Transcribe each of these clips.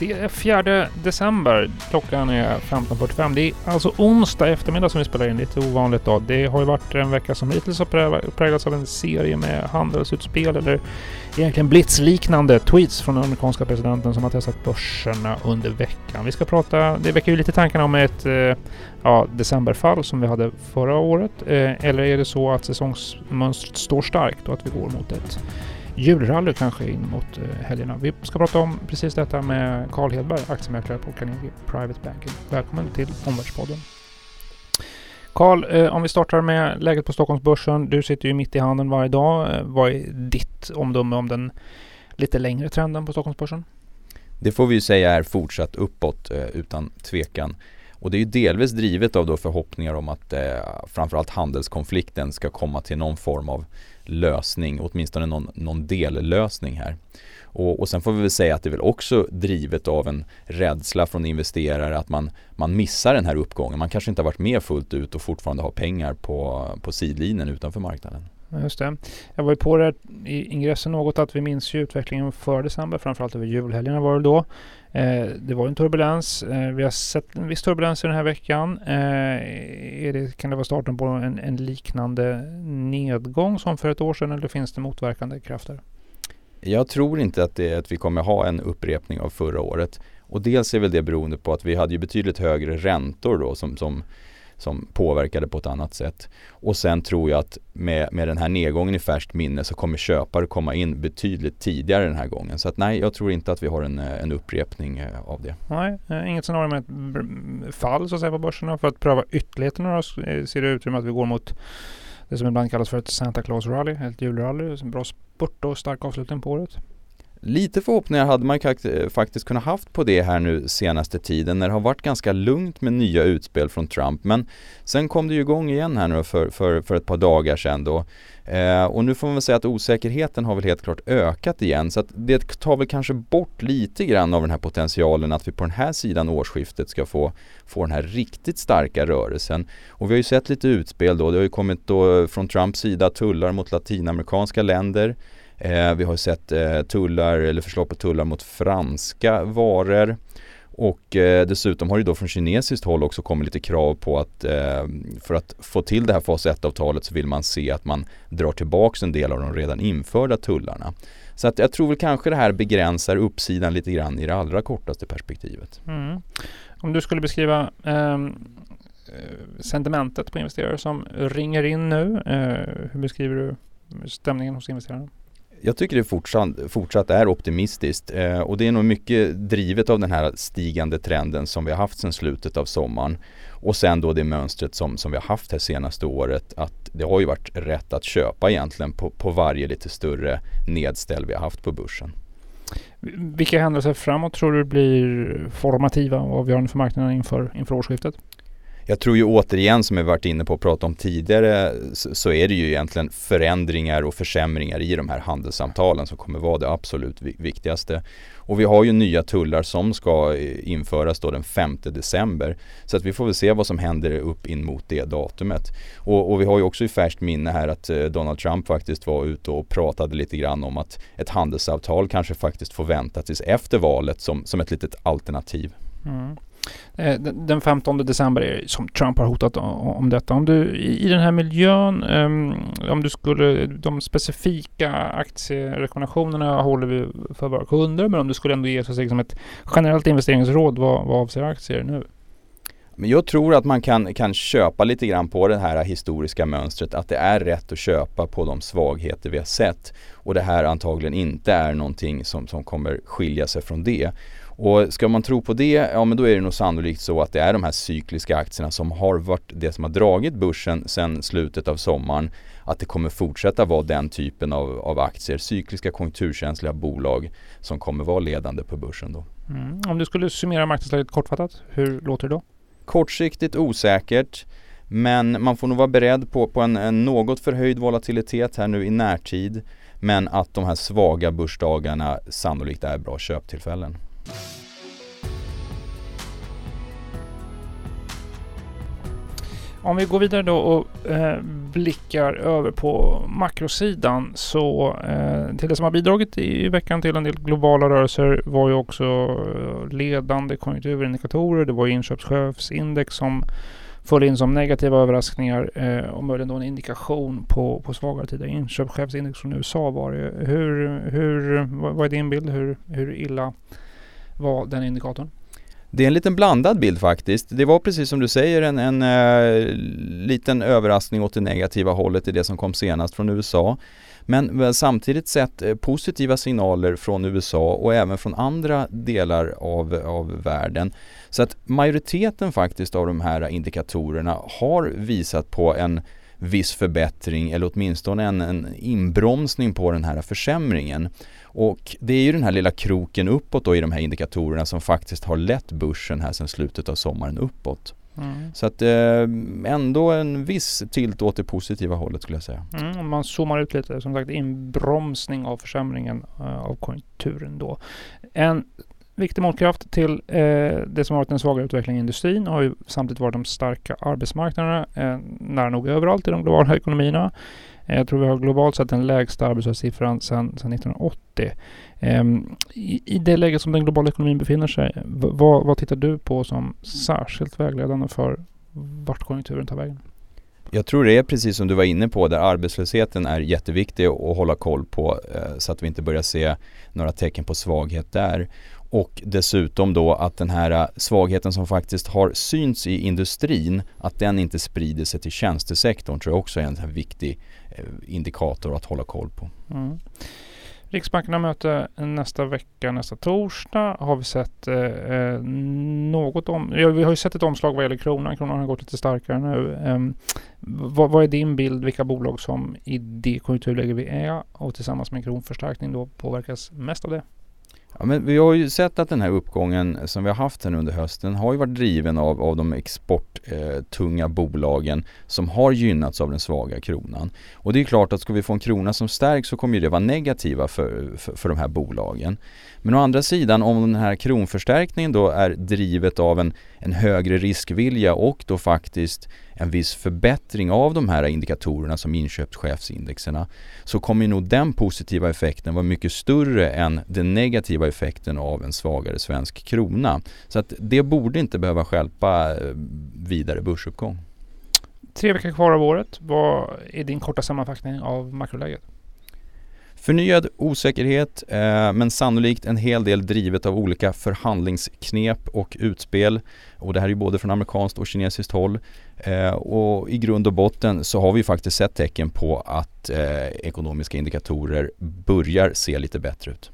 Det är 4 december. Klockan är 15.45. Det är alltså onsdag eftermiddag som vi spelar in. Lite ovanligt då. Det har ju varit en vecka som hittills har präglats av en serie med handelsutspel eller egentligen blitzliknande tweets från den amerikanska presidenten som har testat börserna under veckan. Vi ska prata, det väcker ju lite tankar om ett eh, ja, decemberfall som vi hade förra året. Eh, eller är det så att säsongsmönstret står starkt och att vi går mot ett julrally kanske in mot eh, helgerna. Vi ska prata om precis detta med Carl Hedberg, aktiemäklare på Carnegie Private Banking. Välkommen till Omvärldspodden. Carl, eh, om vi startar med läget på Stockholmsbörsen. Du sitter ju mitt i handen varje dag. Eh, vad är ditt omdöme om den lite längre trenden på Stockholmsbörsen? Det får vi ju säga är fortsatt uppåt eh, utan tvekan. Och det är ju delvis drivet av då förhoppningar om att eh, framförallt handelskonflikten ska komma till någon form av lösning, åtminstone någon, någon dellösning här. Och, och sen får vi väl säga att det är väl också drivet av en rädsla från investerare att man, man missar den här uppgången. Man kanske inte har varit med fullt ut och fortfarande har pengar på, på sidlinjen utanför marknaden. Just det. Jag var ju på det i ingressen något att vi minns ju utvecklingen för december, framförallt över julhelgerna var det då. Eh, det var en turbulens. Eh, vi har sett en viss turbulens i den här veckan. Eh, är det, kan det vara starten på en, en, liknande nedgång som för ett år sedan eller finns det motverkande krafter? Jag tror inte att, det, att vi kommer ha en upprepning av förra året. Och dels är väl det beroende på att vi hade ju betydligt högre räntor då som, som som påverkade på ett annat sätt. Och sen tror jag att med, med den här nedgången i färskt minne så kommer köpare komma in betydligt tidigare den här gången. Så att nej, jag tror inte att vi har en, eh, en upprepning eh, av det. Nej, eh, inget scenario med ett mm, fall så att säga på börserna för att pröva ytterligheterna ser det utrymme att vi går mot det som ibland kallas för ett Santa Claus rally, ett julrally, en bra spurt och stark avslutning på året. Lite förhoppningar hade man eh, faktiskt kunnat haft på det här nu senaste tiden när det har varit ganska lugnt med nya utspel från Trump. Men sen kom det ju igång igen här nu för, för, för ett par dagar sedan då. Eh, och nu får man väl säga att osäkerheten har väl helt klart ökat igen så att det tar väl kanske bort lite grann av den här potentialen att vi på den här sidan årsskiftet ska få, få den här riktigt starka rörelsen. Och vi har ju sett lite utspel då. Det har ju kommit då från Trumps sida tullar mot latinamerikanska länder. Eh, vi har sett eh, tullar eller förslag på tullar mot franska varor. Och eh, dessutom har det då från kinesiskt håll också kommit lite krav på att eh, för att få till det här fas 1-avtalet så vill man se att man drar tillbaks en del av de redan införda tullarna. Så att jag tror väl kanske det här begränsar uppsidan lite grann i det allra kortaste perspektivet. Mm. Om du skulle beskriva ehm, eh, sentimentet på investerare som ringer in nu. Eh, hur beskriver du stämningen hos investerarna? Jag tycker det fortsatt, fortsatt är optimistiskt eh, och det är nog mycket drivet av den här stigande trenden som vi har haft sedan slutet av sommaren. Och sen då det mönstret som, som vi har haft här senaste året att det har ju varit rätt att köpa egentligen på, på varje lite större nedställ vi har haft på börsen. Vilka händelser framåt tror du blir formativa och avgörande för marknaden inför, inför årsskiftet? Jag tror ju återigen som vi varit inne på och pratat om tidigare så är det ju egentligen förändringar och försämringar i de här handelssamtalen som kommer vara det absolut viktigaste. Och vi har ju nya tullar som ska eh, införas då den 5 december. Så att vi får väl se vad som händer upp in mot det datumet. Och, och vi har ju också i färskt minne här att eh, Donald Trump faktiskt var ute och pratade lite grann om att ett handelsavtal kanske faktiskt får vänta tills efter valet som, som ett litet alternativ. Mm. Eh, den 15 december är som Trump har hotat om detta. Om du i den här miljön, ehm, om du skulle, de specifika aktierekommendationerna håller vi för våra kunder, men om du skulle ändå ge så liksom ett generellt investeringsråd vad, vad avser aktier nu? Men jag tror att man kan, kan köpa lite grann på det här historiska mönstret att det är rätt att köpa på de svagheter vi har sett och det här antagligen inte är någonting som, som kommer skilja sig från det. Och ska man tro på det, ja men då är det nog sannolikt så att det är de här cykliska aktierna som har varit det som har dragit börsen sedan slutet av sommaren. Att det kommer fortsätta vara den typen av, av aktier, cykliska konjunkturkänsliga bolag som kommer vara ledande på börsen då. Mm. Om du skulle summera marknadsläget kortfattat, hur låter det då? Kortsiktigt osäkert. Men man får nog vara beredd på, på en, en något förhöjd volatilitet här nu i närtid. Men att de här svaga börsdagarna sannolikt är bra köptillfällen. Om vi går vidare då och eh, blickar över på makrosidan så eh, till det som har bidragit i, veckan till en del globala rörelser var ju också eh, ledande konjunkturindikatorer. Det var inköpschefsindex som föll in som negativa överraskningar eh, och möjligen då en indikation på, på svagare tider. Inköpschefsindex från USA var det. Hur, hur, vad är din bild? Hur, hur illa var den indikatorn? Det är en liten blandad bild faktiskt. Det var precis som du säger en, en eh, liten överraskning åt det negativa hållet i det som kom senast från USA. Men samtidigt sett eh, positiva signaler från USA och även från andra delar av, av världen. Så att majoriteten faktiskt av de här indikatorerna har visat på en viss förbättring eller åtminstone en, en inbromsning på den här försämringen. Och det är ju den här lilla kroken uppåt då i de här indikatorerna som faktiskt har lett börsen här sedan slutet av sommaren uppåt. Mm. Så att eh, ändå en viss tilt åt det positiva hållet skulle jag säga. Mm, om man zoomar ut lite, som sagt inbromsning av försämringen uh, av konjunkturen då. En viktig motkraft till eh, det som varit den svaga utvecklingen i industrin har ju samtidigt varit de starka arbetsmarknaderna eh, nära nog överallt i de globala ekonomierna. Eh, jag tror vi har globalt sett den lägsta arbetslöshetssiffran sedan, 1980. Eh, i, I det läget som den globala ekonomin befinner sig, vad, vad tittar du på som särskilt vägledande för vart konjunkturen tar vägen? Jag tror det är precis som du var inne på där arbetslösheten är jätteviktig att hålla koll på eh, så att vi inte börjar se några tecken på svaghet där. Och dessutom då att den här äh, svagheten som faktiskt har synts i industrin, att den inte sprider sig till tjänstesektorn tror jag också är en viktig äh, indikator att hålla koll på. Mm. Riksbanken har möte nästa vecka, nästa torsdag. Har vi sett eh, något om... Ja, vi har ju sett ett omslag vad gäller kronan. Kronan har gått lite starkare nu. Eh, vad, vad, är din bild? Vilka bolag som i det konjunkturläge vi är och tillsammans med kronförstärkning då påverkas mest av det? Ja, men vi har ju sett att den här uppgången som vi har haft här under hösten har ju varit driven av, av de exporttunga eh, bolagen som har gynnats av den svaga kronan. Och det är klart att ska vi få en krona som stärks så kommer det vara negativa för, för, för de här bolagen. Men å andra sidan om den här kronförstärkningen då är drivet av en, en högre riskvilja och då faktiskt en viss förbättring av de här indikatorerna som inköpschefsindexerna så kommer nog den positiva effekten vara mycket större än den negativa effekten av en svagare svensk krona. Så att det borde inte behöva skälpa eh, vidare börsuppgång. Tre veckor kvar av året. Vad är din korta sammanfattning av makroläget? Förnyad osäkerhet eh, men sannolikt en hel del drivet av olika förhandlingsknep och utspel. Och det här är både från amerikanskt och kinesiskt håll. Eh, och i grund och botten så har vi faktiskt sett tecken på att eh, ekonomiska indikatorer börjar se lite bättre ut.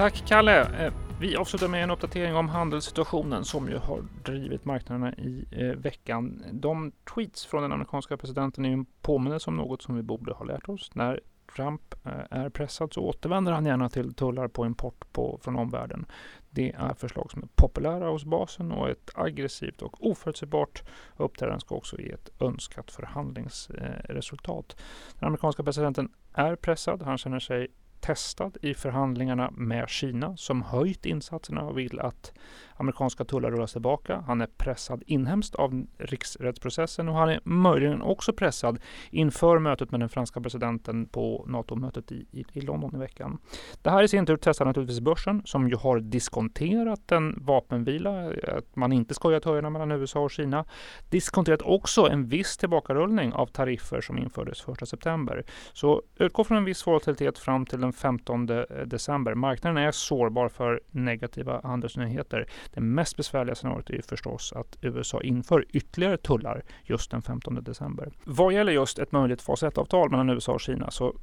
Tack Kalle! Eh, vi avslutar med en uppdatering om handelssituationen som ju har drivit marknaderna i eh, veckan. De tweets från den amerikanska presidenten är en påminnelse om något som vi borde ha lärt oss. När Trump eh, är pressad så återvänder han gärna till tullar på import på, från omvärlden. Det är förslag som är populära hos basen och ett aggressivt och oförutsägbart uppträdande ska också ge ett önskat förhandlingsresultat. Eh, den amerikanska presidenten är pressad. Han känner sig testad i förhandlingarna med Kina som höjt insatserna och vill att amerikanska tullar rullas tillbaka. Han är pressad inhemskt av riksrättsprocessen och han är möjligen också pressad inför mötet med den franska presidenten på NATO-mötet i, i, i, London i veckan. Det här i sin tur testar naturligtvis börsen som ju har diskonterat en vapenvila, att man inte skojat höjderna mellan USA och Kina. Diskonterat också en viss tillbakarullning av tariffer som infördes 1 september. Så utgå från en viss volatilitet fram till den den 15 eh, december. Marknaden är sårbar för negativa handelsnyheter. Det mest besvärliga scenariot är ju förstås att USA inför ytterligare tullar just den 15 december. Vad gäller just ett möjligt fas 1-avtal mellan USA och Kina så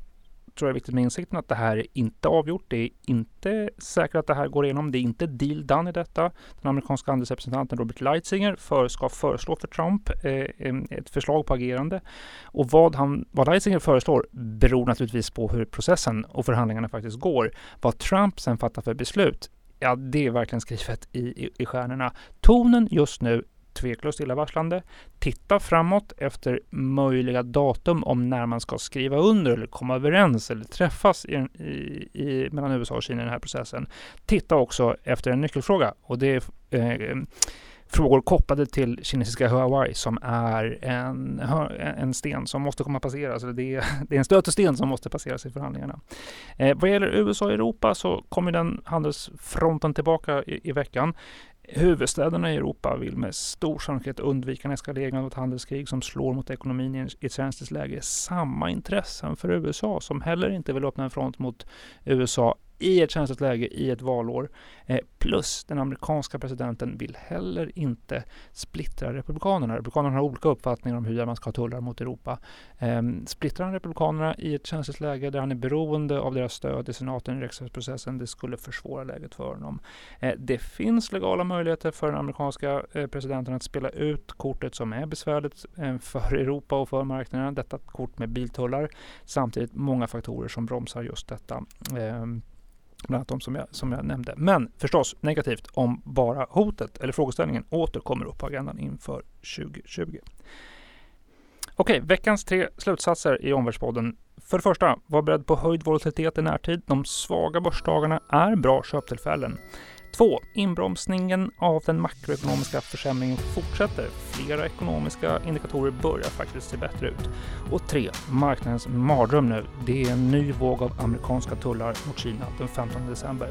tror jag är viktigt med insikten att det här är inte avgjort. Det är inte säkert att det här går igenom. Det är inte deal done i detta. Den amerikanska handelsrepresentanten Robert Leitzinger för, ska föreslå för Trump eh, ett förslag på agerande. Och vad, han, vad Leitzinger föreslår beror naturligtvis på hur processen och förhandlingarna faktiskt går. Vad Trump sen fattar för beslut ja, det är verkligen skrivet i, i, i stjärnorna. Tonen just nu tveklöst illavarslande. Titta framåt efter möjliga datum om när man ska skriva under eller komma överens eller träffas i, i, i mellan USA och Kina i den här processen. Titta också efter en nyckelfråga och det är eh, frågor kopplade till kinesiska Huawei som är en, en sten som måste komma passeras. Det, är, det är en stötesten som måste passeras i förhandlingarna. Eh, vad gäller USA och Europa så kommer den handelsfronten tillbaka i, i veckan. Huvudstäderna i Europa vill med stor sannolikhet undvika en eskalering av ett handelskrig som slår mot ekonomin i ett känsligt läge. Samma intressen för USA som heller inte vill öppna en front mot USA i ett känsligt läge i ett valår. Eh, plus den amerikanska presidenten vill heller inte splittra republikanerna. Republikanerna har olika uppfattningar om hur man ska ha tullar mot Europa. Eh, splittrar han republikanerna i ett känsligt läge där han är beroende av deras stöd i senaten i riksdagsprocessen, det skulle försvåra läget för honom. Eh, det finns legala möjligheter för den amerikanska eh, presidenten att spela ut kortet som är besvärligt eh, för Europa och för marknaden. Detta kort med biltullar. Samtidigt många faktorer som bromsar just detta. Ehm, Bland annat de som jag, som jag nämnde. Men förstås negativt om bara hotet eller frågeställningen åter kommer upp på agendan inför 2020. Okej, veckans tre slutsatser i Omvärldspodden. För det första, var beredd på höjd volatilitet i närtid. De svaga börsdagarna är bra köptillfällen. 2. Inbromsningen av den makroekonomiska försämringen fortsätter. Flera ekonomiska indikatorer börjar faktiskt se bättre ut. Och 3. Marknadens mardröm nu. Det är en ny våg av amerikanska tullar mot Kina den 15 december.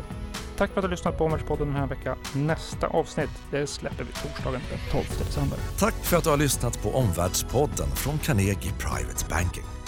Tack för att du har lyssnat på Omvärldspodden den här veckan. Nästa avsnitt det släpper vi torsdagen den 12 december. Tack för att du har lyssnat på Omvärldspodden från Carnegie Private Banking.